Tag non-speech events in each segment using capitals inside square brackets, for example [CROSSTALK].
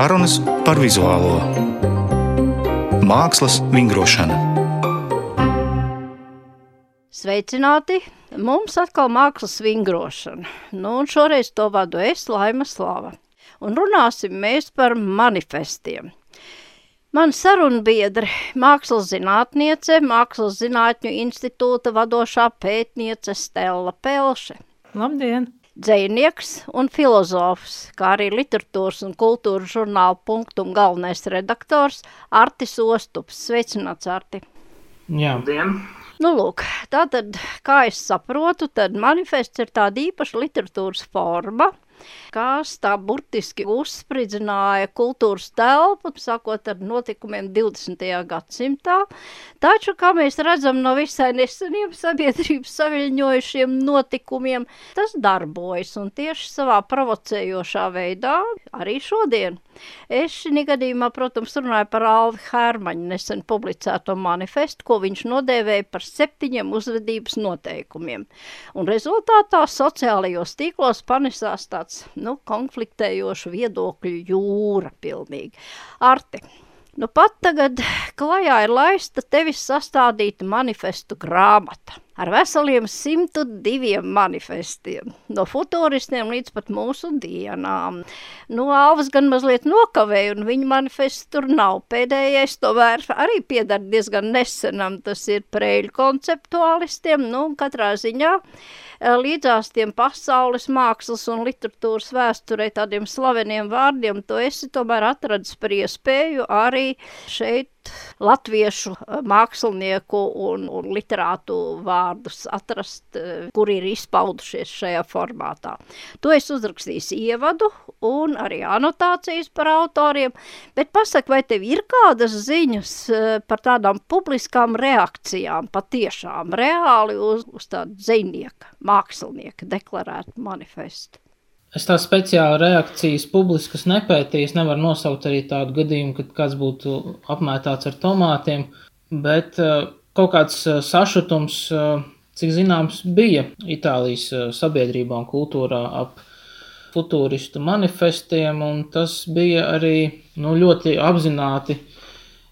Sarunas par vizuālo mākslas vingrošanu. Sveicināti! Mums atkal mākslas vingrošana. Nu, un šoreiz to vadu es, Laima Slava. Un runāsim mēs par manifestiem. Man sarunbiedri, mākslas zinātniece, Mākslas zinātņu institūta vadošā pētniece Stella Pelše. Labdien! Dzējnieks un filozofs, kā arī literatūras un kultūras žurnāla punktum galvenais redaktors Artis Ostups. Sveicināts, Arti! Jā. Dien. Nu, lūk, tātad, kā es saprotu, tad manifests ir tāda īpaša literatūras forma, kas tā burtiski uzspridzināja kultūras telpu, sākot ar notikumiem 20. gadsimtā. Taču, kā mēs redzam no visai neseniem sabiedrības saviļņojušiem notikumiem, tas darbojas un tieši savā provocējošā veidā arī šodien. Es šī gadījumā, protams, runāju par Alvi Hermaņu nesen publicēto manifestu, ko viņš nodēvēja par septiņiem uzvedības noteikumiem. Un rezultātā sociālajos tīklos panesās tāds, nu, konfliktējošu viedokļu jūra pilnīgi. Arte, Nu pat tagad klajā ir laista tevis sastādīta manifestu grāmata ar veseliem 102 manifestiem, no futuristiem līdz pat mūsu dienām. Nu, Alvas gan mazliet nokavēja, un viņa manifests tur nav. Pēdējais tomēr arī piedara diezgan nesenam, tas ir prēļu konceptuālistiem, nu, katrā ziņā eh, līdzās tiem pasaules mākslas un literatūras vēsturē tādiem slaveniem vārdiem, to esi tomēr atradis par iespēju arī šeit latviešu eh, mākslinieku un, un literātu vārdus atrast, eh, kuri ir izpaudušies šajā formātā. To es uzrakstīju ievadu un arī anotācijas par autoriem, bet pasak, vai tev ir kādas ziņas eh, par tādām publiskām reakcijām, patiešām reāli uz, uz tādu dzinieka, mākslinieka deklarētu manifestu? Es tā speciāli reakcijas publiskas nepētīju. Es nevaru nosaukt arī tādu gadījumu, kad kāds būtu apmētāts ar tomātiem, bet uh, kaut kāds uh, sašutums, uh, cik zināms, bija Itālijas sabiedrībā un kultūrā ap futūristu manifestiem, un tas bija arī nu, ļoti apzināti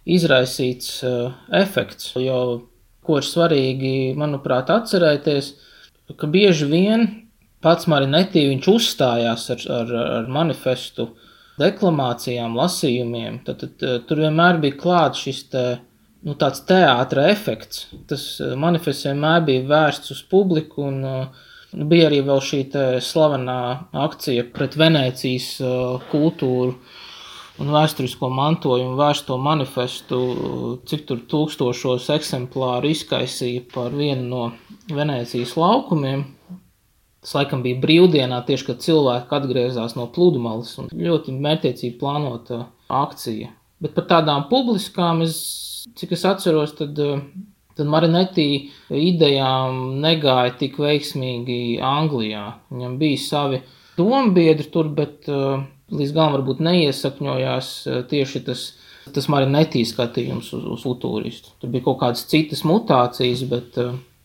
izraisīts efekts. Jo, ko ir svarīgi, manuprāt, atcerēties, ka bieži vien pats Marinetī viņš uzstājās ar, ar, ar manifestu deklamācijām, lasījumiem, tad, tad, tad tur vienmēr bija klāts šis te, nu, tāds teātra efekts. Tas eh, manifests vienmēr bija vērsts uz publiku un uh, bija arī šī slavenā akcija pret Venēcijas uh, kultūru un vēsturisko mantojumu vērsto manifestu, cik tur tūkstošos eksemplāru izkaisīja par vienu no Venēcijas laukumiem, Tas laikam bija brīvdienā, tieši kad cilvēki atgriezās no pludmales un ļoti mērķiecīgi plānota akcija. Bet par tādām publiskām, es, cik es atceros, tad, tad Marinetī idejām negāja tik veiksmīgi Anglijā. Viņam bija savi dombiedri tur, bet līdz galam varbūt neiesakņojās tieši tas, tas Marinetī skatījums uz, uz futūristu. Tur bija kaut kādas citas mutācijas, bet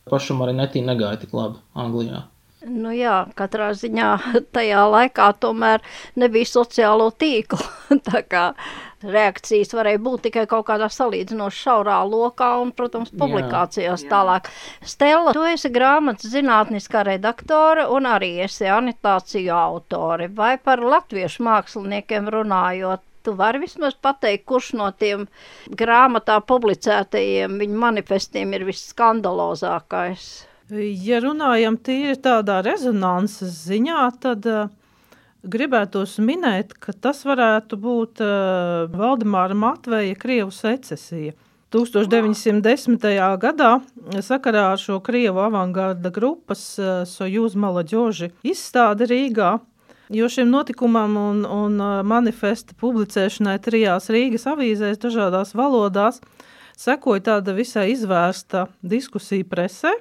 pašam Marinetī negāja tik labi Anglijā. Nu jā, katrā ziņā [LAUGHS] tajā laikā tomēr nebija sociālo tīklu. [LAUGHS] tā kā reakcijas varēja būt tikai kaut kādā salīdzinoši šaurā lokā un, protams, publikācijās jā, jā. tālāk. Stella, tu esi grāmatas zinātniskā redaktore un arī esi anitāciju autore. Vai par latviešu māksliniekiem runājot, tu vari vismaz pateikt, kurš no tiem grāmatā publicētajiem viņu manifestiem ir visskandalozākais? Ja runājam tīri tādā rezonanses ziņā, tad uh, gribētos minēt, ka tas varētu būt uh, Valdemāra Matveja Krievu secesija. 1910. gadā sakarā ar šo Krievu avangarda grupas uh, Sojūz Malaģoži izstādi Rīgā, jo šim notikumam un, un manifesta publicēšanai trijās Rīgas avīzēs dažādās valodās sekoja tāda visai izvērsta diskusija presē,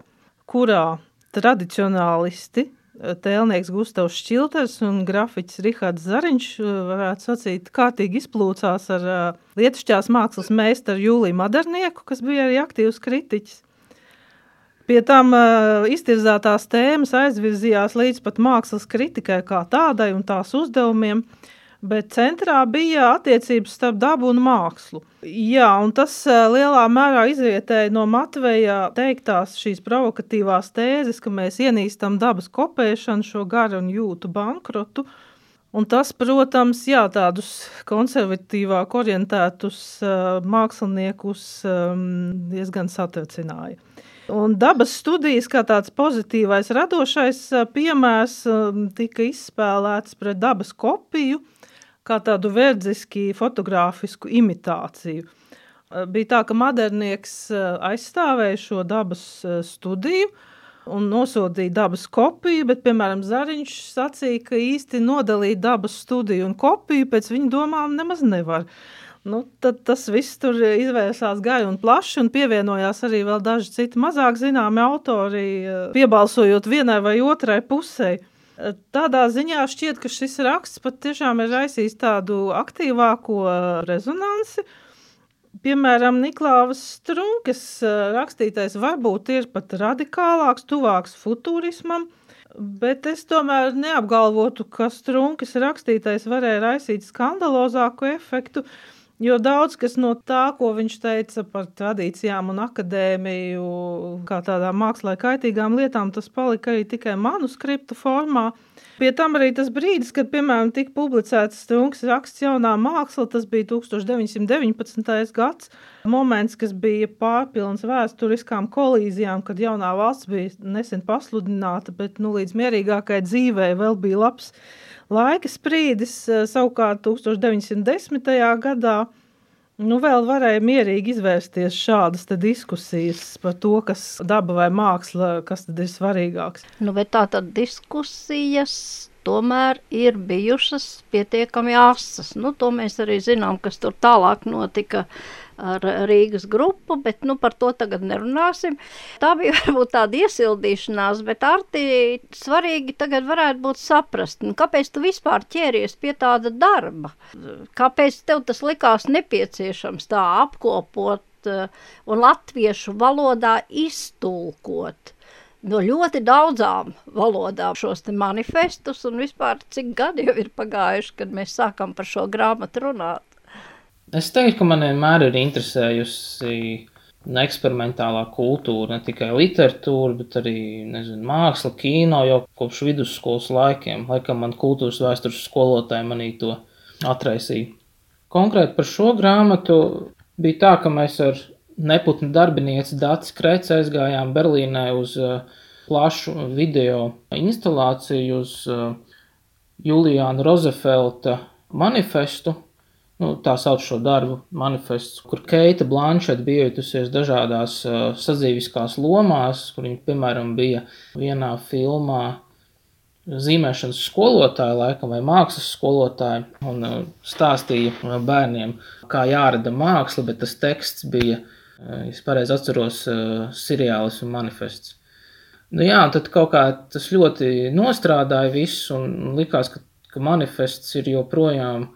kurā tradicionālisti, eh, tēlnieks Gustavs Šķilters un grafiķis Rihards Zariņš, eh, varētu sacīt, kārtīgi izplūcās ar uh, lietušķās mākslas meistaru Jūliju Madarnieku, kas bija arī aktīvs kritiķis. Pie tam iztirzātās tēmas aizvirzījās līdz pat mākslas kritikai kā tādai un tās uzdevumiem, bet centrā bija attiecības starp dabu un mākslu. Jā, un tas lielā mērā izrietēja no Matveja teiktās šīs provokatīvās tēzes, ka mēs ienīstam dabas kopēšanu, šo garu un jūtu bankrotu. Un tas, protams, jā, tādus konservatīvāk orientētus uh, māksliniekus um, diezgan satricināja. Un dabas studijas, kā tāds pozitīvais, radošais piemērs, tika izspēlēts pret dabas kopiju, kā tādu verdziski fotografisku imitāciju. Bija tā, ka modernieks aizstāvēja šo dabas studiju un nosodīja dabas kopiju, bet, piemēram, Zariņš sacīja, ka īsti nodalīt dabas studiju un kopiju pēc viņa domām nemaz nevar. Nu, tad tas viss tur izvērsās gari un plaši, un pievienojās arī vēl daži citi mazāk zināmi autori, eh, piebalsojot vienai vai otrai pusē. Eh, tādā ziņā šķiet, ka šis raksts patiešām ir raisījis tādu aktīvāko eh, rezonanci. Piemēram, Niklaus Strunkas rakstītais varbūt ir pat radikālāks, tuvāks futurismam, bet es tomēr neapgalvotu, ka Strunkas rakstītais varēja raisīt skandalozāku efektu, Jo daudz kas no tā, ko viņš teica par tradīcijām un akadēmiju, kā tādām mākslā kaitīgām lietām, tas palika arī tikai manuskriptu formā. Pie tam arī tas brīdis, kad, piemēram, tika publicēts Strunkas raksts jaunā māksla, tas bija 1919. gads, moments, kas bija pārpilns vēsturiskām kolīzijām, kad jaunā valsts bija nesen pasludināta, bet nu, līdz mierīgākai dzīvei vēl bija labs Laika sprīdis eh, savukārt 1910. gadā nu, vēl varēja mierīgi izvērsties šādas diskusijas par to, kas daba vai māksla, kas tad ir svarīgāks. Nu, bet tā tad diskusijas tomēr ir bijušas pietiekami asas. Nu, to mēs arī zinām, kas tur tālāk notika ar Rīgas grupu, bet nu, par to tagad nerunāsim. Tā bija [LAUGHS] varbūt tāda iesildīšanās, bet Arti svarīgi tagad varētu būt saprast, nu, kāpēc tu vispār ķēries pie tāda darba? Kāpēc tev tas likās nepieciešams tā apkopot uh, un latviešu valodā iztulkot? no ļoti daudzām valodām šos manifestus, un vispār cik gadi jau ir pagājuši, kad mēs sākam par šo grāmatu runāt. Es teiktu, ka man vienmēr ir interesējusi eksperimentālā kultūra, ne tikai literatūra, bet arī nezinu, māksla, kino jau kopš vidusskolas laikiem. Laikam man kultūras vēstures skolotāji manī to atraisīja. Konkrēti par šo grāmatu bija tā, ka mēs ar neputnu darbinieci Dācis Krēts aizgājām Berlīnē uz uh, plašu video instalāciju uz uh, Juliāna Rozefelta manifestu. Nu, tā sauc šo darbu manifests, kur Keita Blanšeta bija ietusies dažādās uh, sadzīviskās lomās, kur viņa, piemēram, bija vienā filmā zīmēšanas skolotāja, laikam, vai mākslas skolotāja, un uh, stāstīja bērniem, kā jārada māksla, bet tas teksts bija uh, Es pareizi atceros uh, seriālus un manifests. Nu, jā, tad kaut kā tas ļoti nostrādāja viss, un likās, ka, ka manifests ir joprojām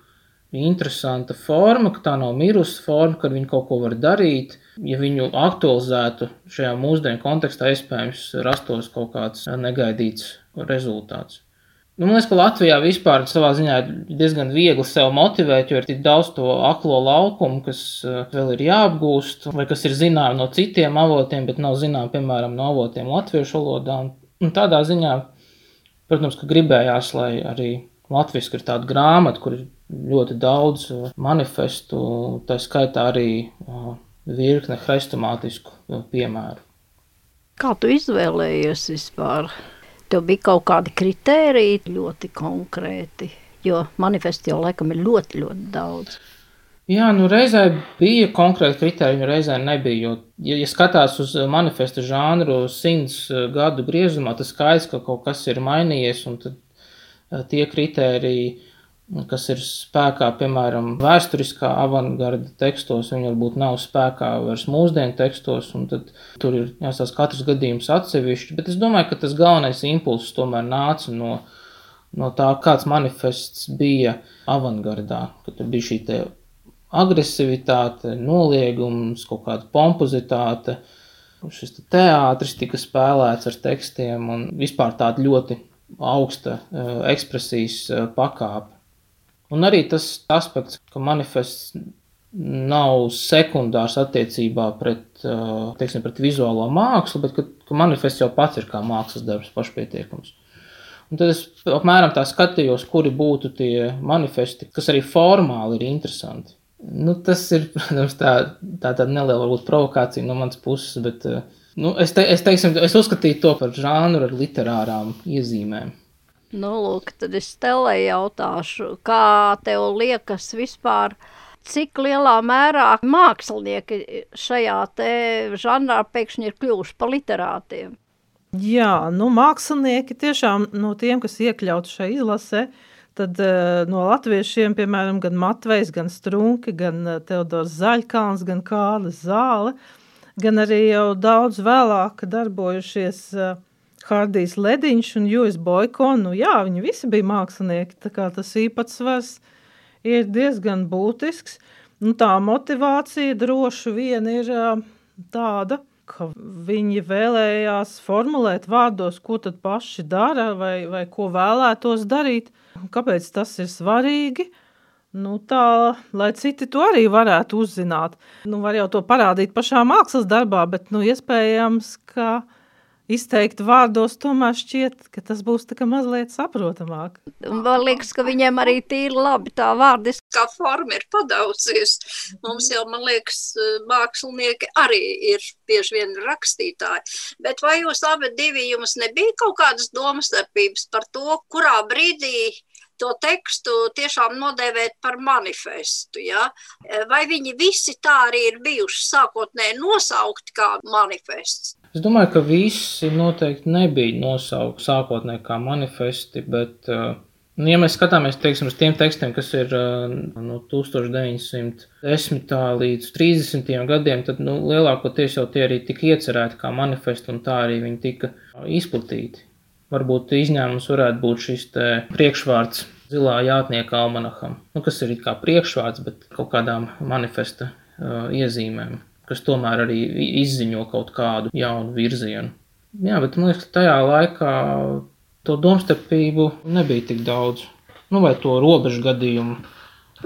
interesanta forma, ka tā nav mirusi forma, kad viņi kaut ko var darīt. Ja viņu aktualizētu šajā mūsdienu kontekstā, iespējams, rastos kaut kāds negaidīts rezultāts. Nu, man liekas, ka Latvijā vispār savā ziņā ir diezgan viegli sev motivēt, jo ir tik daudz to aklo laukumu, kas uh, vēl ir jāapgūst, vai kas ir zināms no citiem avotiem, bet nav zināms, piemēram, no avotiem latviešu valodā. Un tādā ziņā, protams, ka gribējās, lai arī latviešu ir tāda grāmata, kur ir ļoti daudz uh, manifestu, tā skaitā arī uh, virkne hrestomātisku piemēru. Kā tu izvēlējies vispār? Tev bija kaut kādi kritēriji ļoti konkrēti, jo manifesti jau laikam ir ļoti, ļoti daudz. Jā, nu reizē bija konkrēti kriteriji, reizē nebija. Jo, ja, ja skatās uz manifesta žanru simts gadu griezumā, tas skaidrs, ka kaut kas ir mainījies, un tad tie kriteriji kas ir spēkā, piemēram, vēsturiskā avangarda tekstos, viņi varbūt nav spēkā vairs mūsdienu tekstos, un tad tur ir jāsās katrs gadījums atsevišķi, bet es domāju, ka tas galvenais impulss tomēr nāca no, no tā, kāds manifests bija avangardā, ka tur bija šī te agresivitāte, noliegums, kaut kāda pompozitāte, šis te teātris tika spēlēts ar tekstiem un vispār tāda ļoti augsta uh, ekspresijas uh, pakāpe. Un arī tas aspekts, ka manifests nav sekundārs attiecībā pret, teiksim, pret vizuālo mākslu, bet ka, ka manifests jau pats ir kā mākslas darbs, pašpietiekams. Un tad es apmēram tā skatījos, kuri būtu tie manifesti, kas arī formāli ir interesanti. Nu, tas ir, protams, tā, tā tāda neliela varbūt, provokācija no manas puses, bet nu, es, te, es, teiksim, es uzskatītu to par žānru ar literārām iezīmēm. Nu, lūk, tad es tev jautāšu, kā tev liekas vispār, cik lielā mērā mākslinieki šajā te žanrā pēkšņi ir kļuvuši par literātiem? Jā, nu, mākslinieki tiešām no tiem, kas iekļauts šajā izlasē, tad uh, no latviešiem, piemēram, gan Matvejs, gan Strunke, gan uh, Teodors Zaļkāns, gan Kārlis Zāle, gan arī jau daudz vēlāk darbojušies uh, Hardijs Lediņš un Juris Boiko. Nu, jā, viņi visi bija mākslinieki, tā kā tas īpatsvars ir diezgan būtisks. Nu, tā motivācija droši vien ir uh, tāda, ka viņi vēlējās formulēt vārdos, ko tad paši dara vai, vai ko vēlētos darīt, kāpēc tas ir svarīgi. Nu, tā, lai citi to arī varētu uzzināt. Nu, var jau to parādīt pašā mākslas darbā, bet nu, iespējams, ka izteikt vārdos, tomēr šķiet, ka tas būs mazliet saprotamāk. Man liekas, ka viņiem arī tīri labi tā vārdiskā forma ir padaudzies. Mums jau, man liekas, mākslinieki arī ir bieži vien rakstītāji. Bet vai jūs abi divi jums nebija kaut kādas domstarpības par to, kurā brīdī to tekstu tiešām nodēvēt par manifestu. Ja? Vai viņi visi tā arī ir bijuši sākotnēji nosaukti kā manifests? Es domāju, ka visi noteikti nebija nosaukti sākotnēji kā manifesti, bet, uh, nu, ja mēs skatāmies teiksim, uz tiem tekstiem, kas ir uh, no 1910. līdz 30. gadiem, tad nu, lielākoties jau tie arī tika iecerēti kā manifesti, un tā arī viņi tika izplatīti. Varbūt izņēmums varētu būt šis priekšvārds zilā jātnieka almanaham, nu, kas ir kā priekšvārds, bet kaut kādām manifesta uh, iezīmēm kas tomēr arī izziņo kaut kādu jaunu virzienu. Jā, bet man liekas, ka tajā laikā to domstarpību nebija tik daudz. Nu, vai to robežu gadījumu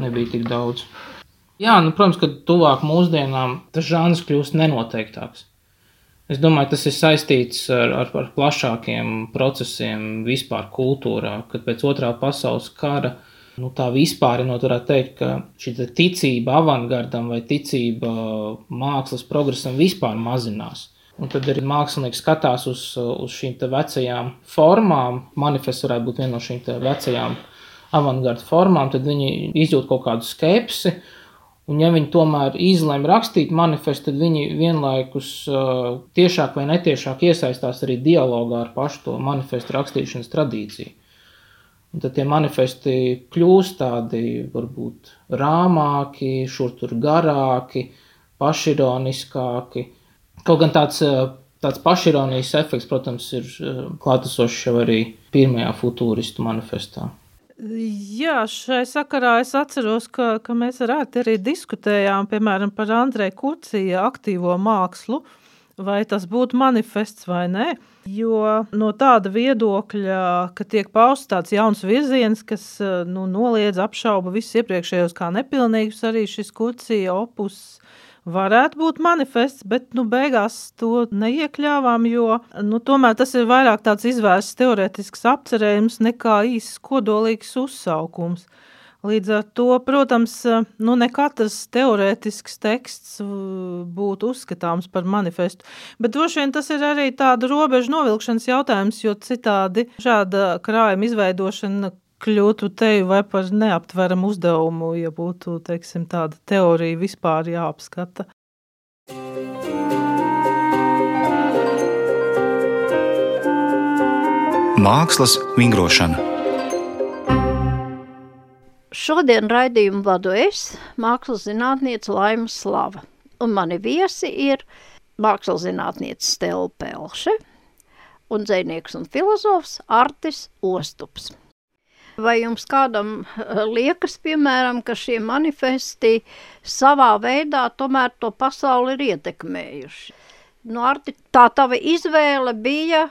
nebija tik daudz. Jā, nu, protams, ka tuvāk mūsdienām tas žanrs kļūst nenoteiktāks. Es domāju, tas ir saistīts ar, ar, ar plašākiem procesiem vispār kultūrā, kad pēc otrā pasaules kara nu, tā vispārinot, varētu teikt, ka šī ticība avangardam vai ticība mākslas progresam vispār mazinās. Un tad arī mākslinieks skatās uz, uz šīm vecajām formām. Manifests varētu būt viena no šīm vecajām avangarda formām, tad viņi izjūt kaut kādu skepsi. Un, ja viņi tomēr izlemj rakstīt manifestu, tad viņi vienlaikus uh, tiešāk vai netiešāk iesaistās arī dialogā ar pašu to manifestu rakstīšanas tradīciju. Un tad tie manifesti kļūst tādi varbūt rāmāki, šur tur garāki, pašironiskāki. Kaut gan tāds, tāds pašironijas efekts, protams, ir eh, klātesošs jau arī pirmajā futūristu manifestā. Jā, šai sakarā es atceros, ka, ka mēs ar Ārti arī diskutējām, piemēram, par Andreja Kurcija aktīvo mākslu, vai tas būtu manifests vai nē. Jo no tāda viedokļa, ka tiek pausts tāds jauns virziens, kas nu, noliedz apšauba visus iepriekšējos kā nepilnīgus, arī šis kurcija opus varētu būt manifests, bet nu, beigās to neiekļāvām, jo nu, tomēr tas ir vairāk tāds izvērsts teorētisks apcerējums nekā īsts kodolīgs uzsaukums. Līdz ar to, protams, nu, ne katrs teorētisks teksts būtu uzskatāms par manifestu, bet droši vien tas ir arī tāda robežu novilkšanas jautājums, jo citādi šāda krājuma izveidošana kļūtu teju vai par neaptveramu uzdevumu, ja būtu, teiksim, tāda teorija vispār jāapskata. Mākslas vingrošana Šodien raidījumu vadu es, mākslas zinātniece Laima Slava, un mani viesi ir mākslas zinātniece Stela Pelše un dzēnieks un filozofs Artis Ostups. Vai jums kādam eh, liekas, piemēram, ka šie manifesti savā veidā tomēr to pasauli ir ietekmējuši? Nu, Arti, tā tava izvēle bija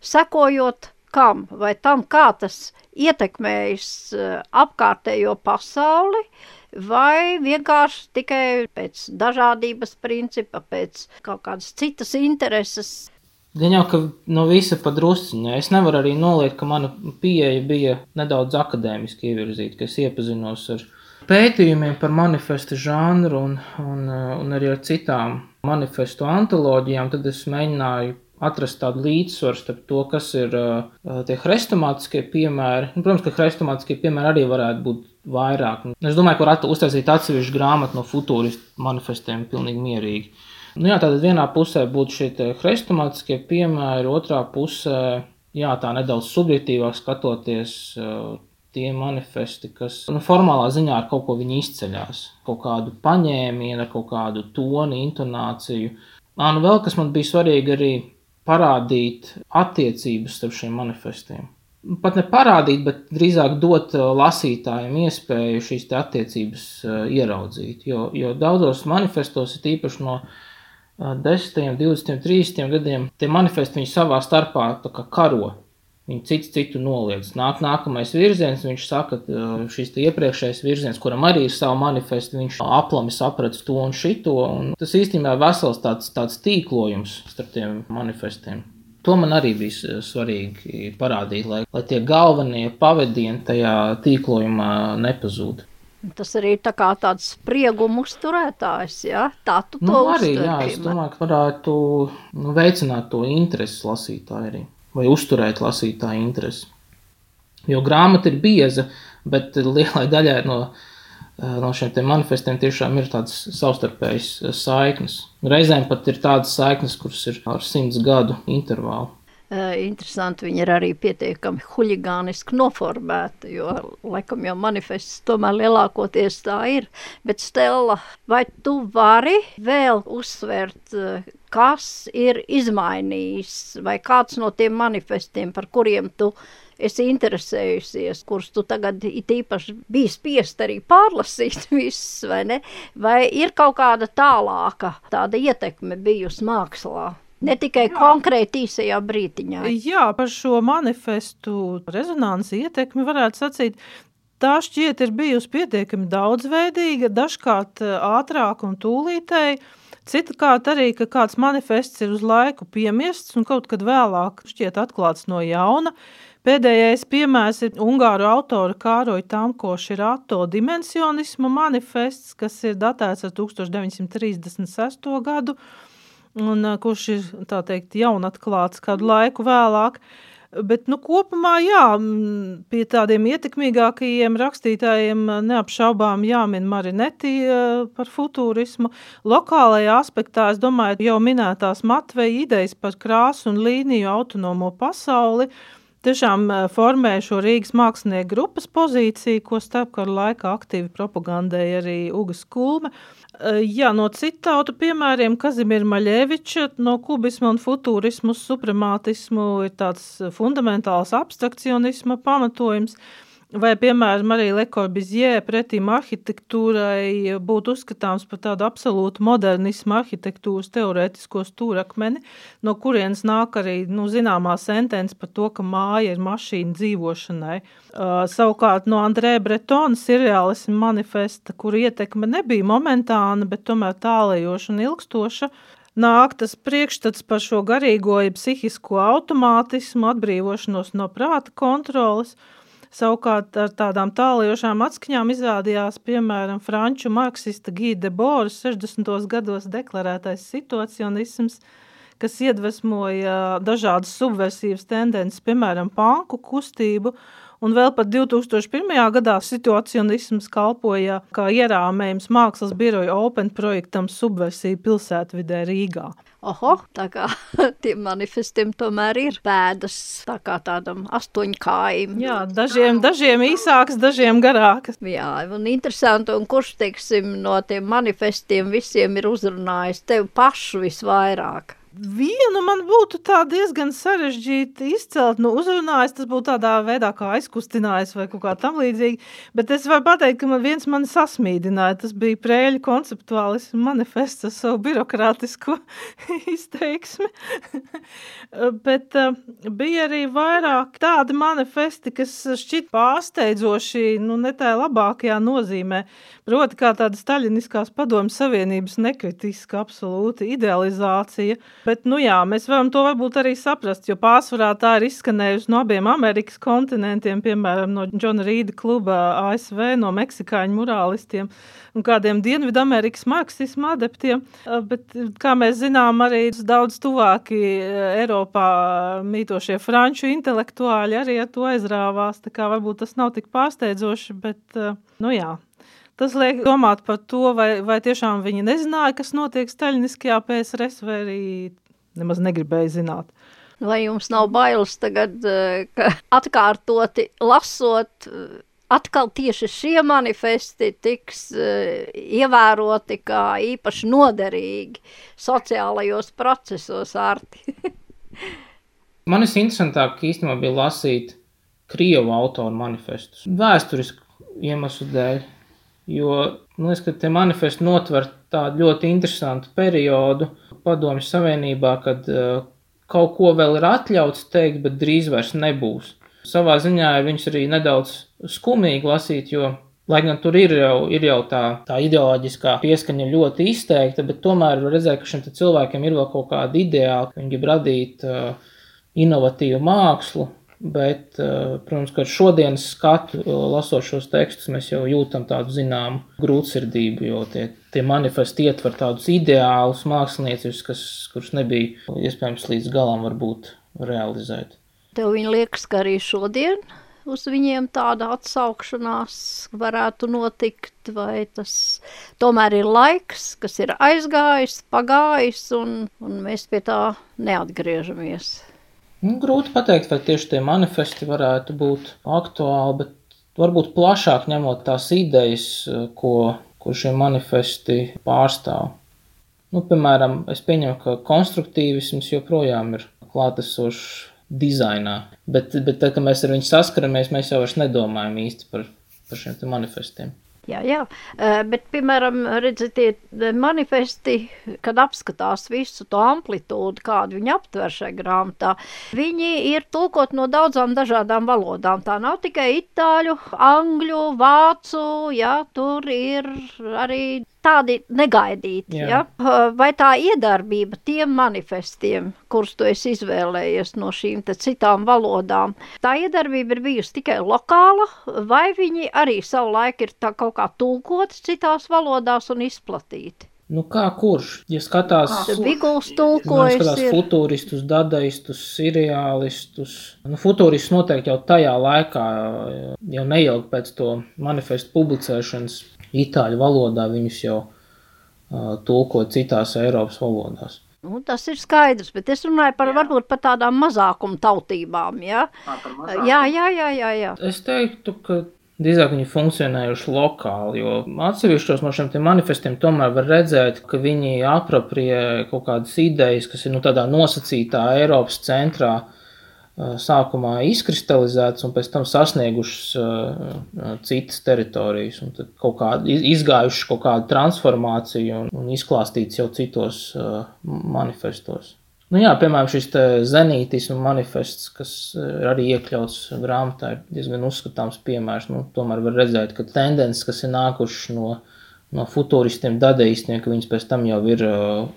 sekojot kam vai tam, kā tas ietekmējis uh, apkārtējo pasauli, vai vienkārši tikai pēc dažādības principa, pēc kaut kādas citas intereses. Gan jau, ka no visa padrusciņa. Es nevaru arī noliekt, ka mana pieeja bija nedaudz akadēmiski ievirzīta, ka es iepazinos ar pētījumiem par manifestu žanru un, un, un arī ar citām manifestu antoloģijām, tad es mēģināju atrast tādu līdzsvaru starp to, kas ir uh, tie hrestomātiskie piemēri. Un, protams, ka hrestomātiskie piemēri arī varētu būt vairāk. Es domāju, ka varētu uztaisīt atsevišķu grāmatu no futūristu manifestiem pilnīgi mierīgi. Nu, jā, tātad vienā pusē būtu šie hrestomātiskie piemēri, otrā pusē, jā, tā nedaudz subjektīvāk skatoties, tie manifesti, kas nu, formālā ziņā ar kaut ko izceļas, kaut kādu paņēmienu, kaut kādu toni, intonāciju. Ā, nu vēl kas man bija svarīgi arī parādīt attiecības starp šiem manifestiem. Pat ne parādīt, bet drīzāk dot lasītājiem iespēju šīs attiecības ieraudzīt. Jo, jo daudzos manifestos, ir īpaši no 10, 20, 30 gadiem, tie manifesti viņi savā starpā karo Viņi cits citu noliedz. Nāk nākamais virziens, viņš saka, ka šis iepriekšējais virziens, kuram arī ir savu manifestu, viņš aplami saprata to un šito. Un tas īstenībā ir vesels tāds, tāds tīklojums starp tiem manifestiem. To man arī bija svarīgi parādīt, lai, lai tie galvenie pavadieni tajā tīklojumā nepazūd. Tas arī tā kā tāds sprieguma uzturētājs, ja? tā tu nu, to arī, uztver, jā, es domāju, ka varētu nu, veicināt to interesi lasītāju arī vai uzturēt lasītāju interesi. Jo grāmata ir bieza, bet lielai daļai no, no šiem manifestiem tiešām ir tādas savstarpējas saiknes. Reizēm pat ir tādas saiknes, kuras ir ar simts gadu intervālu. Interesanti, viņi ir arī pietiekami huligāniski noformēti, jo, laikam, jau manifests tomēr lielākoties tā ir. Bet, Stela, vai tu vari vēl uzsvērt, kas ir izmainījis, vai kāds no tiem manifestiem, par kuriem tu esi interesējusies, kurus tu tagad īpaši biji spiest arī pārlasīt [LAUGHS] visus, vai ne? Vai ir kaut kāda tālāka tāda ietekme bijusi mākslā? Ne tikai Jā. konkrēti īsajā brīdiņā. Jā, par šo manifestu rezonanci ietekmi varētu sacīt. Tā šķiet ir bijusi pietiekami daudzveidīga, dažkārt ātrāk un tūlītēji. Citkārt arī, ka kāds manifests ir uz laiku piemiests un kaut kad vēlāk šķiet atklāts no jauna. Pēdējais piemērs ir Ungāru autora Kāroja Tamko Širato dimensionisma manifests, kas ir datēts ar 1936. gadu un kurš ir tā teikt jaunatklāts kādu laiku vēlāk. Bet, nu, kopumā, jā, pie tādiem ietekmīgākajiem rakstītājiem neapšaubām jāmin Marineti par futūrismu. Lokālajā aspektā, es domāju, jau minētās Matveja idejas par krāsu un līniju autonomo pasauli tiešām formē šo Rīgas mākslinieku grupas pozīciju, ko starpkaru laikā aktīvi propagandēja arī Ugas Kulme. Jā, no citu tautu piemēriem Kazimira Maļeviča no kubisma un futūrismu supremātismu ir tāds fundamentāls abstrakcionisma pamatojums. Vai, piemēram, arī Lekorbizie pretīm arhitektūrai būtu uzskatāms par tādu absolūtu modernismu arhitektūras teorētisko stūrakmeni, no kurienes nāk arī nu, zināmā sentence par to, ka māja ir mašīna dzīvošanai. Uh, savukārt no Andrē Bretona surreālisma manifesta, kur ietekme nebija momentāna, bet tomēr tālējoša un ilgstoša, nāk tas priekšstats par šo garīgo, ja psihisko automātismu, atbrīvošanos no prāta kontrolas – Savukārt ar tādām tālajošām atskaņām izrādījās, piemēram, franču marksista Gīde Boras 60. gados deklarētais situacionisms, kas iedvesmoja dažādas subversivas tendences, piemēram, panku kustību, un vēl pat 2001. gadā situacionisms kalpoja kā ierāmējums mākslas biroja Open projektam subversija pilsētvidē Rīgā. Oho, tā kā [LAUGHS] tiem manifestiem tomēr ir pēdas tā kā tādam astoņkājim. Jā, dažiem, dažiem īsāks, dažiem garāks. Jā, un interesanti, un kurš, teiksim, no tiem manifestiem visiem ir uzrunājis tevi pašu visvairāk? Vienu man būtu tā diezgan sarežģīti izcelt, nu, uzrunājis, tas būtu tādā veidā kā aizkustinājis vai kaut kā tam līdzīgi, bet es varu pateikt, ka man viens mani sasmīdināja, tas bija prēļu konceptuālismu manifests ar savu birokrātisko [LAUGHS] izteiksmi, [LAUGHS] bet uh, bija arī vairāk tādi manifesti, kas šķit pārsteidzoši, nu, ne tā labākajā nozīmē, proti kā tāda staļiniskās padomu savienības nekritiska absolūta idealizācija, Bet, nu jā, mēs varam to varbūt arī saprast, jo pārsvarā tā ir izskanējusi no abiem Amerikas kontinentiem, piemēram, no Džona Rīda kluba ASV, no meksikāņu murālistiem un kādiem Dienvidamerikas marksismu adeptiem. Bet, kā mēs zinām, arī daudz tuvāki Eiropā mītošie franču intelektuāļi arī ar to aizrāvās, tā kā varbūt tas nav tik pārsteidzoši, bet, nu jā, Tas liek domāt par to, vai, vai tiešām viņi nezināja, kas notiek Staļiniskajā PSRS, vai arī nemaz negribēja zināt. Vai jums nav bailes tagad, eh, ka atkārtoti lasot, eh, atkal tieši šie manifesti tiks uh, ievēroti kā īpaši noderīgi sociālajos procesos, Arti? [LAUGHS] Man ir interesantāk īstenībā bija lasīt Krievu autoru manifestus, vēsturisku iemeslu dēļ jo man liekas, ka tie manifesti notver tādu ļoti interesantu periodu Padomju Savienībā, kad uh, kaut ko vēl ir atļauts teikt, bet drīz vairs nebūs. Savā ziņā viņus arī nedaudz skumīgi lasīt, jo, lai gan tur ir jau, ir jau tā, tā ideoloģiskā pieskaņa ļoti izteikta, bet tomēr var redzēt, ka šiem cilvēkiem ir vēl kaut kāda ideāla, ka viņi grib radīt uh, inovatīvu mākslu, Bet, eh, protams, ar šodienas skatu, eh, lasot šos tekstus, mēs jau jūtam tādu zināmu grūtsirdību, jo tie, tie manifesti ietver tādus ideālus mākslinieciskus, kas, kurus nebija iespējams līdz galam varbūt realizēt. Tev liekas, ka arī šodien uz viņiem tāda atsaukšanās varētu notikt, vai tas tomēr ir laiks, kas ir aizgājis, pagājis, un, un mēs pie tā neatgriežamies. Nu, grūti pateikt, vai tieši tie manifesti varētu būt aktuāli, bet varbūt plašāk ņemot tās idejas, ko, ko šie manifesti pārstāv. Nu, piemēram, es pieņemu, ka konstruktīvisms joprojām ir klātesošs dizainā, bet, bet tad, kad mēs ar viņu saskaramies, mēs jau vairs nedomājam īsti par, par šiem manifestiem. Jā, jā. Bet, piemēram, redziet, tie manifesti, kad apskatās visu to amplitūdu, kādu viņi aptver šajā grāmatā, viņi ir tulkot no daudzām dažādām valodām. Tā nav tikai itāļu, angļu, vācu, jā, tur ir arī tādi negaidīti. Jā. Ja? Vai tā iedarbība tiem manifestiem, kurus tu esi izvēlējies no šīm citām valodām, tā iedarbība ir bijusi tikai lokāla, vai viņi arī savu laiku ir kaut kā tulkoti citās valodās un izplatīti? Nu, kā kurš? Ja skatās, Biguls tulkojas, skatās ir... futuristus, dadaistus, seriālistus, nu, futuristus noteikti jau tajā laikā, jau neilgi pēc to manifestu publicēšanas, itāļu valodā viņus jau uh, tulko citās Eiropas valodās. Nu, tas ir skaidrs, bet es runāju par jā. varbūt par tādām mazākuma tautībām. Ja? Jā, jā, jā, jā, jā. Es teiktu, ka drīzāk viņi funkcionējuši lokāli, jo atsevišķos no šiem manifestiem tomēr var redzēt, ka viņi aproprie kaut kādas idejas, kas ir nu, tādā nosacītā Eiropas centrā sākumā izkristalizētas un pēc tam sasniegušas uh, citas teritorijas, un kaut kādu izgājušas kaut kādu transformāciju un, un izklāstīts jau citos uh, manifestos. Nu jā, piemēram, šis zenītismu manifests, kas ir arī iekļauts grāmatā, ir diezgan uzskatāms piemērs. Nu, tomēr var redzēt, ka tendences, kas ir nākušas no, no futuristiem, dadaistiem, ka viņas pēc tam jau ir uh,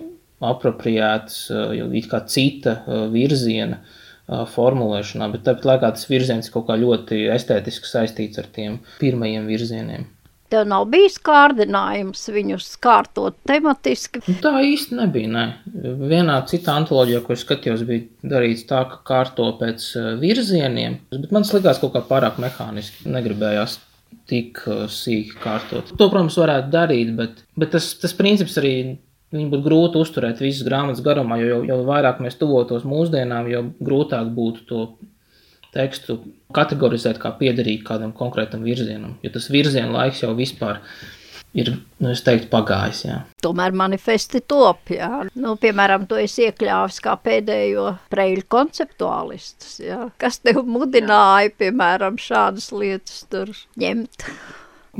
apropriētas, jau it kā cita virziena. Uh, formulēšanā, bet tāpat laikā tas virziens kaut kā ļoti estētiski saistīts ar tiem pirmajiem virzieniem. Tev nav bijis kārdinājums viņus kārtot tematiski? Nu, tā īsti nebija. Ne. Vienā citā antoloģijā, ko es skatījos, bija darīts tā, ka kārto pēc virzieniem, bet man likās kaut kā pārāk mehāniski. Negribējās tik sīki kārtot. To, protams, varētu darīt, bet, bet tas, tas princips arī Viņu būtu grūti uzturēt visas grāmatas garumā, jo jau, vairāk mēs tuvotos mūsdienām, jo grūtāk būtu to tekstu kategorizēt kā piederīgu kādam konkrētam virzienam. Jo tas virziena laiks jau vispār ir, nu, es teiktu, pagājis. Jā. Tomēr manifesti top, jā. Nu, piemēram, to es iekļāvis kā pēdējo preļu konceptuālistus, jā. Kas tev mudināja, piemēram, šādas lietas tur ņemt?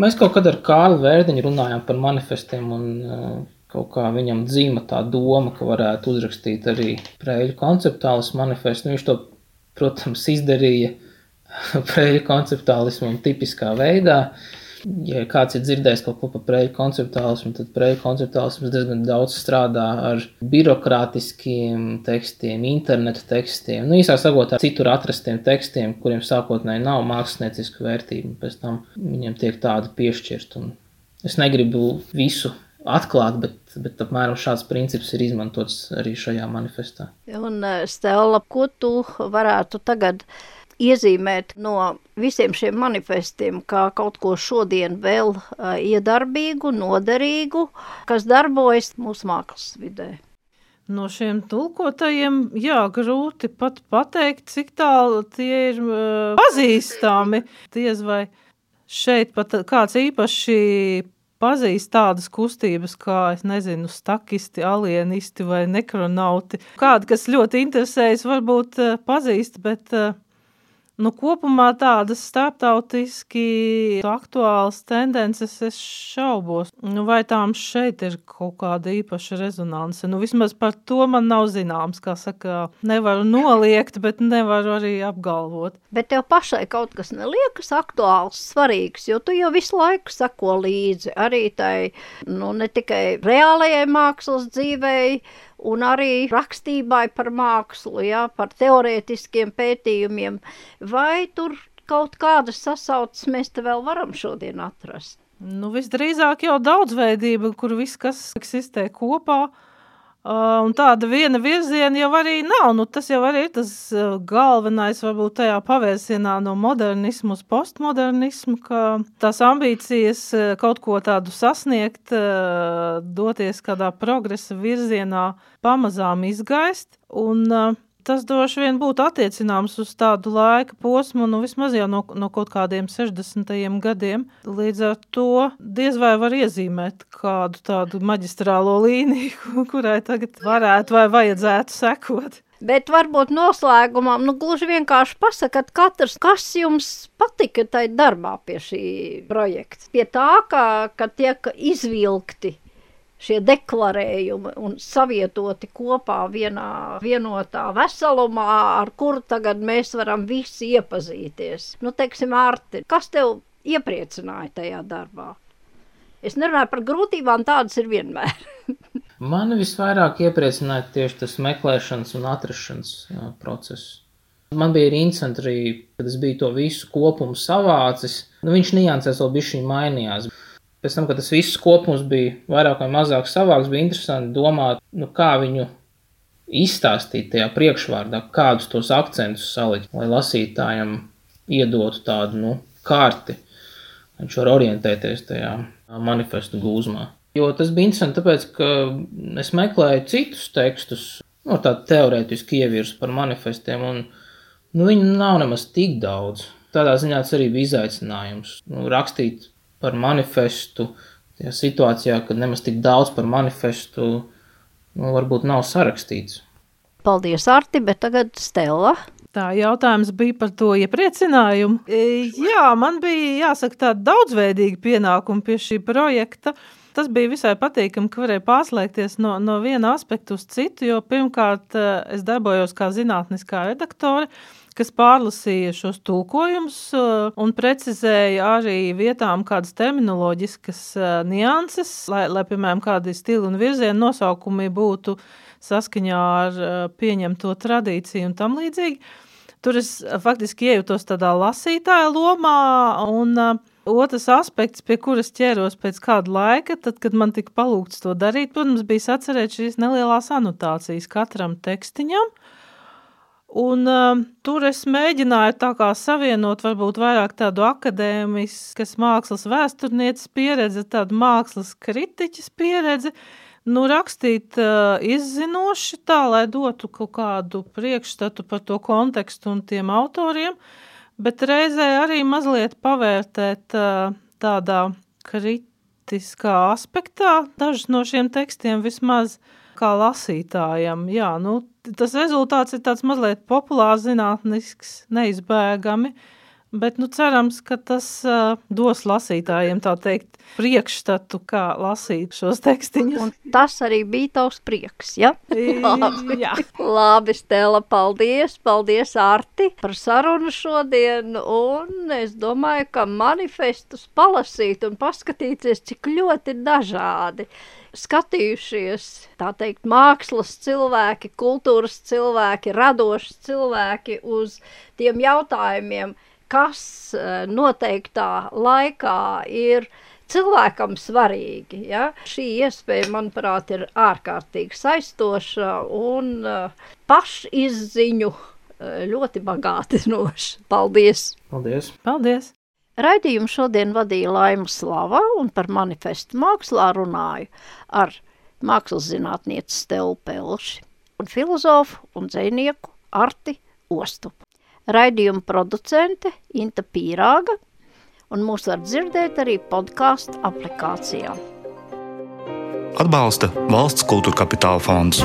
Mēs kaut kad ar Kārlu Vērdiņu runājām par manifestiem un uh, kaut kā viņam dzīva tā doma, ka varētu uzrakstīt arī preļu konceptuālismu manifestu. Nu, viņš to, protams, izdarīja [LAUGHS] preļu konceptuālismu un tipiskā veidā. Ja kāds ir dzirdējis kaut ko par prēļu konceptuālismu, tad prēļu konceptuālisms diezgan daudz strādā ar birokrātiskiem tekstiem, internetu tekstiem, nu, īsāk sakot, ar citur atrastiem tekstiem, kuriem sākotnēji nav māksliniecisku vērtību, pēc tam viņiem tiek tāda piešķirt. Un es negribu visu atklāt, bet, bet apmēram šāds princips ir izmantots arī šajā manifestā. Un, eh, Stela, ko tu varētu tagad iezīmēt no visiem šiem manifestiem kā kaut ko šodien vēl uh, iedarbīgu, noderīgu, kas darbojas mūsu mākslas vidē. No šiem tulkotajiem, jā, grūti pat pateikt, cik tālu tie ir uh, pazīstami. Diez vai šeit pat kāds īpaši pazīst tādas kustības kā, es nezinu, stakisti, alienisti vai nekronauti. Kādi, kas ļoti interesējas, varbūt uh, pazīst, bet uh, Nu, kopumā tādas starptautiski aktuālas tendences es šaubos. Nu, vai tām šeit ir kaut kāda īpaša rezonance? Nu, vismaz par to man nav zināms, kā saka, nevaru noliegt, bet nevaru arī apgalvot. Bet tev pašai kaut kas neliekas aktuāls, svarīgs, jo tu jau visu laiku sako līdzi arī tai, nu, ne tikai reālajai mākslas dzīvei, un arī rakstībai par mākslu, ja, par teorētiskiem pētījumiem, vai tur kaut kādas sasaucas mēs te vēl varam šodien atrast? Nu, visdrīzāk jau daudzveidība, kur viss, kas eksistē kopā, Uh, un tāda viena virziena jau arī nav. Nu, tas jau arī ir tas uh, galvenais, varbūt tajā pavērsienā no modernismu uz postmodernismu, ka tās ambīcijas uh, kaut ko tādu sasniegt, uh, doties kādā progresa virzienā, pamazām izgaist. Un, Tas droši vien būtu attiecināms uz tādu laika posmu, nu vismaz jau no, no kaut kādiem 60. gadiem. Līdz ar to diez vai var iezīmēt kādu tādu maģistrālo līniju, [LAUGHS] kurai tagad varētu vai vajadzētu sekot. Bet varbūt noslēgumā, nu, gluži vienkārši pasakat, katrs, kas jums patika tajā darbā pie šī projekta. Pie tā, ka, ka tiek izvilkti šie deklarējumi un savietoti kopā vienā vienotā veselumā, ar kuru tagad mēs varam visi iepazīties. Nu, teiksim, Arti, kas tev iepriecināja tajā darbā? Es nerunāju par grūtībām, tādas ir vienmēr. [LAUGHS] Mani visvairāk iepriecināja tieši tas meklēšanas un atrašanas process. Man bija interesanti arī, kad es biju to visu kopumu savācis. Nu, viņš niansēs vēl bija šī mainījās pēc tam, kad tas viss kopums bija vairāk vai mazāk savāks, bija interesanti domāt, nu, kā viņu izstāstīt tajā priekšvārdā, kādus tos akcentus salikt, lai lasītājam iedotu tādu nu, karti. Viņš var orientēties tajā manifestu gūzmā. Jo tas bija interesanti, tāpēc, ka es meklēju citus tekstus, no nu, tādu teorētisku ievirsu par manifestiem, un nu, viņu nav nemaz tik daudz. Tādā ziņā tas arī bija izaicinājums. Nu, rakstīt par manifestu, tajā situācijā, kad nemaz tik daudz par manifestu nu, varbūt nav sarakstīts. Paldies, Arti, bet tagad Stela. Tā jautājums bija par to iepriecinājumu. E, jā, man bija jāsaka tāda daudzveidīga pienākuma pie šī projekta. Tas bija visai patīkami, ka varēja pārslēgties no, no viena aspekta uz citu, jo pirmkārt e, es darbojos kā zinātniskā redaktore, kas pārlasīja šos tulkojumus uh, un precizēja arī vietām kādas terminoloģiskas uh, nianses, lai, lai, piemēram, kādi stili un virzienu nosaukumi būtu saskaņā ar uh, pieņemto tradīciju un tam līdzīgi. Tur es faktiski iejutos tādā lasītāja lomā un Otrs aspekts, pie kuras ķēros pēc kāda laika, tad, kad man tika palūgts to darīt, protams, bija sacerēt šīs nelielās anotācijas katram tekstiņam, Un, uh, tur es mēģināju savienot varbūt vairāk tādu akadēmiskas mākslas vēsturnieces pieredzi, tādu mākslas kritiķis pieredzi, nu rakstīt uh, izzinoši tā, lai dotu kaut kādu priekšstatu par to kontekstu un tiem autoriem, bet reizē arī mazliet pavērtēt uh, tādā kritiķi praktiskā aspektā, dažus no šiem tekstiem vismaz kā lasītājam. Jā, nu, tas rezultāts ir tāds mazliet populārs, zinātnisks, neizbēgami, bet nu, cerams, ka tas uh, dos lasītājiem tā teikt priekšstatu, kā lasīt šos tekstiņus. Un tas arī bija tavs prieks, ja? [LAUGHS] Labi. Jā. Labi, Stela, paldies, paldies Arti par sarunu šodien, un es domāju, ka manifestus palasīt un paskatīties, cik ļoti dažādi skatījušies, tā teikt, mākslas cilvēki, kultūras cilvēki, radoši cilvēki uz tiem jautājumiem, kas eh, noteiktā laikā ir cilvēkam svarīgi. Ja? Šī iespēja, manuprāt, ir ārkārtīgi saistoša un uh, pašizziņu uh, ļoti bagātinoša. Paldies! Paldies! Paldies! Raidījumu šodien vadīja Laima Slava un par manifestu mākslā runāju ar mākslas zinātnieci Stelu Pelši un filozofu un dzēnieku Arti Ostupu. Raidījuma producente Inta Pīrāga – un mūs var dzirdēt arī podkāstu aplikācijā. Atbalsta valsts kultūra kapitāla fonds.